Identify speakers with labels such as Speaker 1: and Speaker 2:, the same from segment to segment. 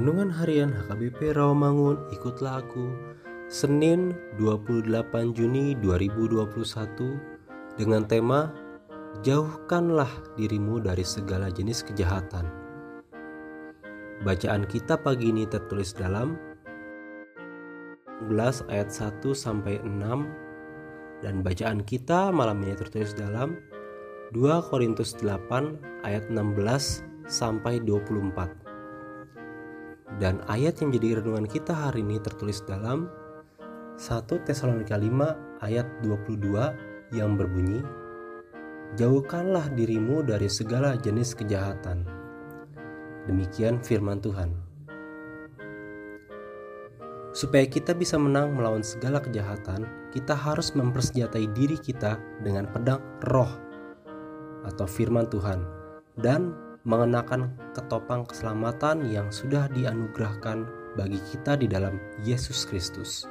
Speaker 1: Renungan Harian HKBP Rawamangun Ikutlah Aku. Senin 28 Juni 2021 dengan tema Jauhkanlah dirimu dari segala jenis kejahatan. Bacaan kita pagi ini tertulis dalam 11 ayat 1 sampai 6 dan bacaan kita malam ini tertulis dalam 2 Korintus 8 ayat 16 sampai 24 dan ayat yang menjadi renungan kita hari ini tertulis dalam 1 Tesalonika 5 ayat 22 yang berbunyi Jauhkanlah dirimu dari segala jenis kejahatan. Demikian firman Tuhan. Supaya kita bisa menang melawan segala kejahatan, kita harus mempersenjatai diri kita dengan pedang roh atau firman Tuhan dan mengenakan ketopang keselamatan yang sudah dianugerahkan bagi kita di dalam Yesus Kristus.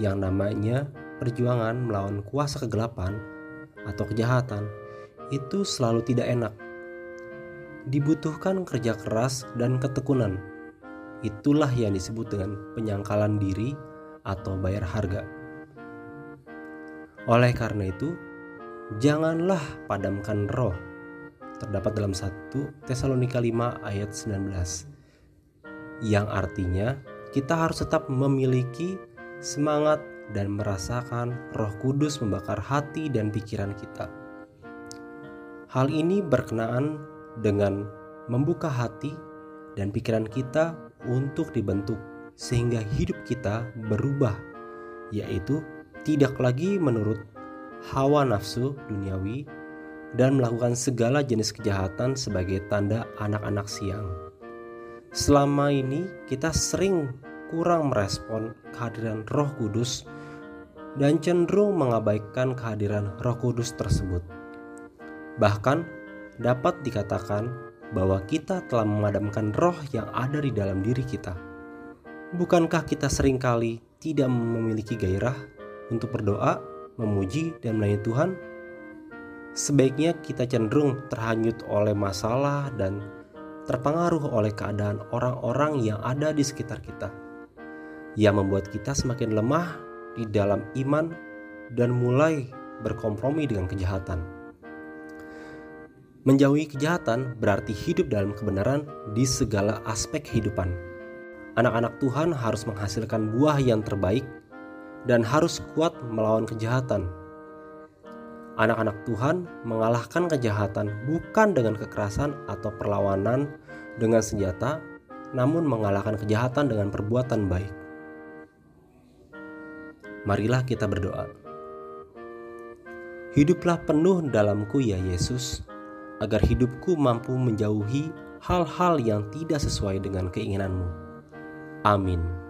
Speaker 1: Yang namanya perjuangan melawan kuasa kegelapan atau kejahatan itu selalu tidak enak. Dibutuhkan kerja keras dan ketekunan. Itulah yang disebut dengan penyangkalan diri atau bayar harga. Oleh karena itu, janganlah padamkan roh terdapat dalam 1 Tesalonika 5 ayat 19 yang artinya kita harus tetap memiliki semangat dan merasakan Roh Kudus membakar hati dan pikiran kita. Hal ini berkenaan dengan membuka hati dan pikiran kita untuk dibentuk sehingga hidup kita berubah, yaitu tidak lagi menurut hawa nafsu duniawi dan melakukan segala jenis kejahatan sebagai tanda anak-anak siang. Selama ini kita sering kurang merespon kehadiran Roh Kudus dan cenderung mengabaikan kehadiran Roh Kudus tersebut. Bahkan dapat dikatakan bahwa kita telah memadamkan roh yang ada di dalam diri kita. Bukankah kita sering kali tidak memiliki gairah untuk berdoa, memuji, dan melayani Tuhan? Sebaiknya kita cenderung terhanyut oleh masalah dan terpengaruh oleh keadaan orang-orang yang ada di sekitar kita, yang membuat kita semakin lemah di dalam iman dan mulai berkompromi dengan kejahatan. Menjauhi kejahatan berarti hidup dalam kebenaran di segala aspek kehidupan. Anak-anak Tuhan harus menghasilkan buah yang terbaik dan harus kuat melawan kejahatan Anak-anak Tuhan mengalahkan kejahatan bukan dengan kekerasan atau perlawanan dengan senjata, namun mengalahkan kejahatan dengan perbuatan baik. Marilah kita berdoa. Hiduplah penuh dalamku ya Yesus, agar hidupku mampu menjauhi hal-hal yang tidak sesuai dengan keinginanmu. Amin.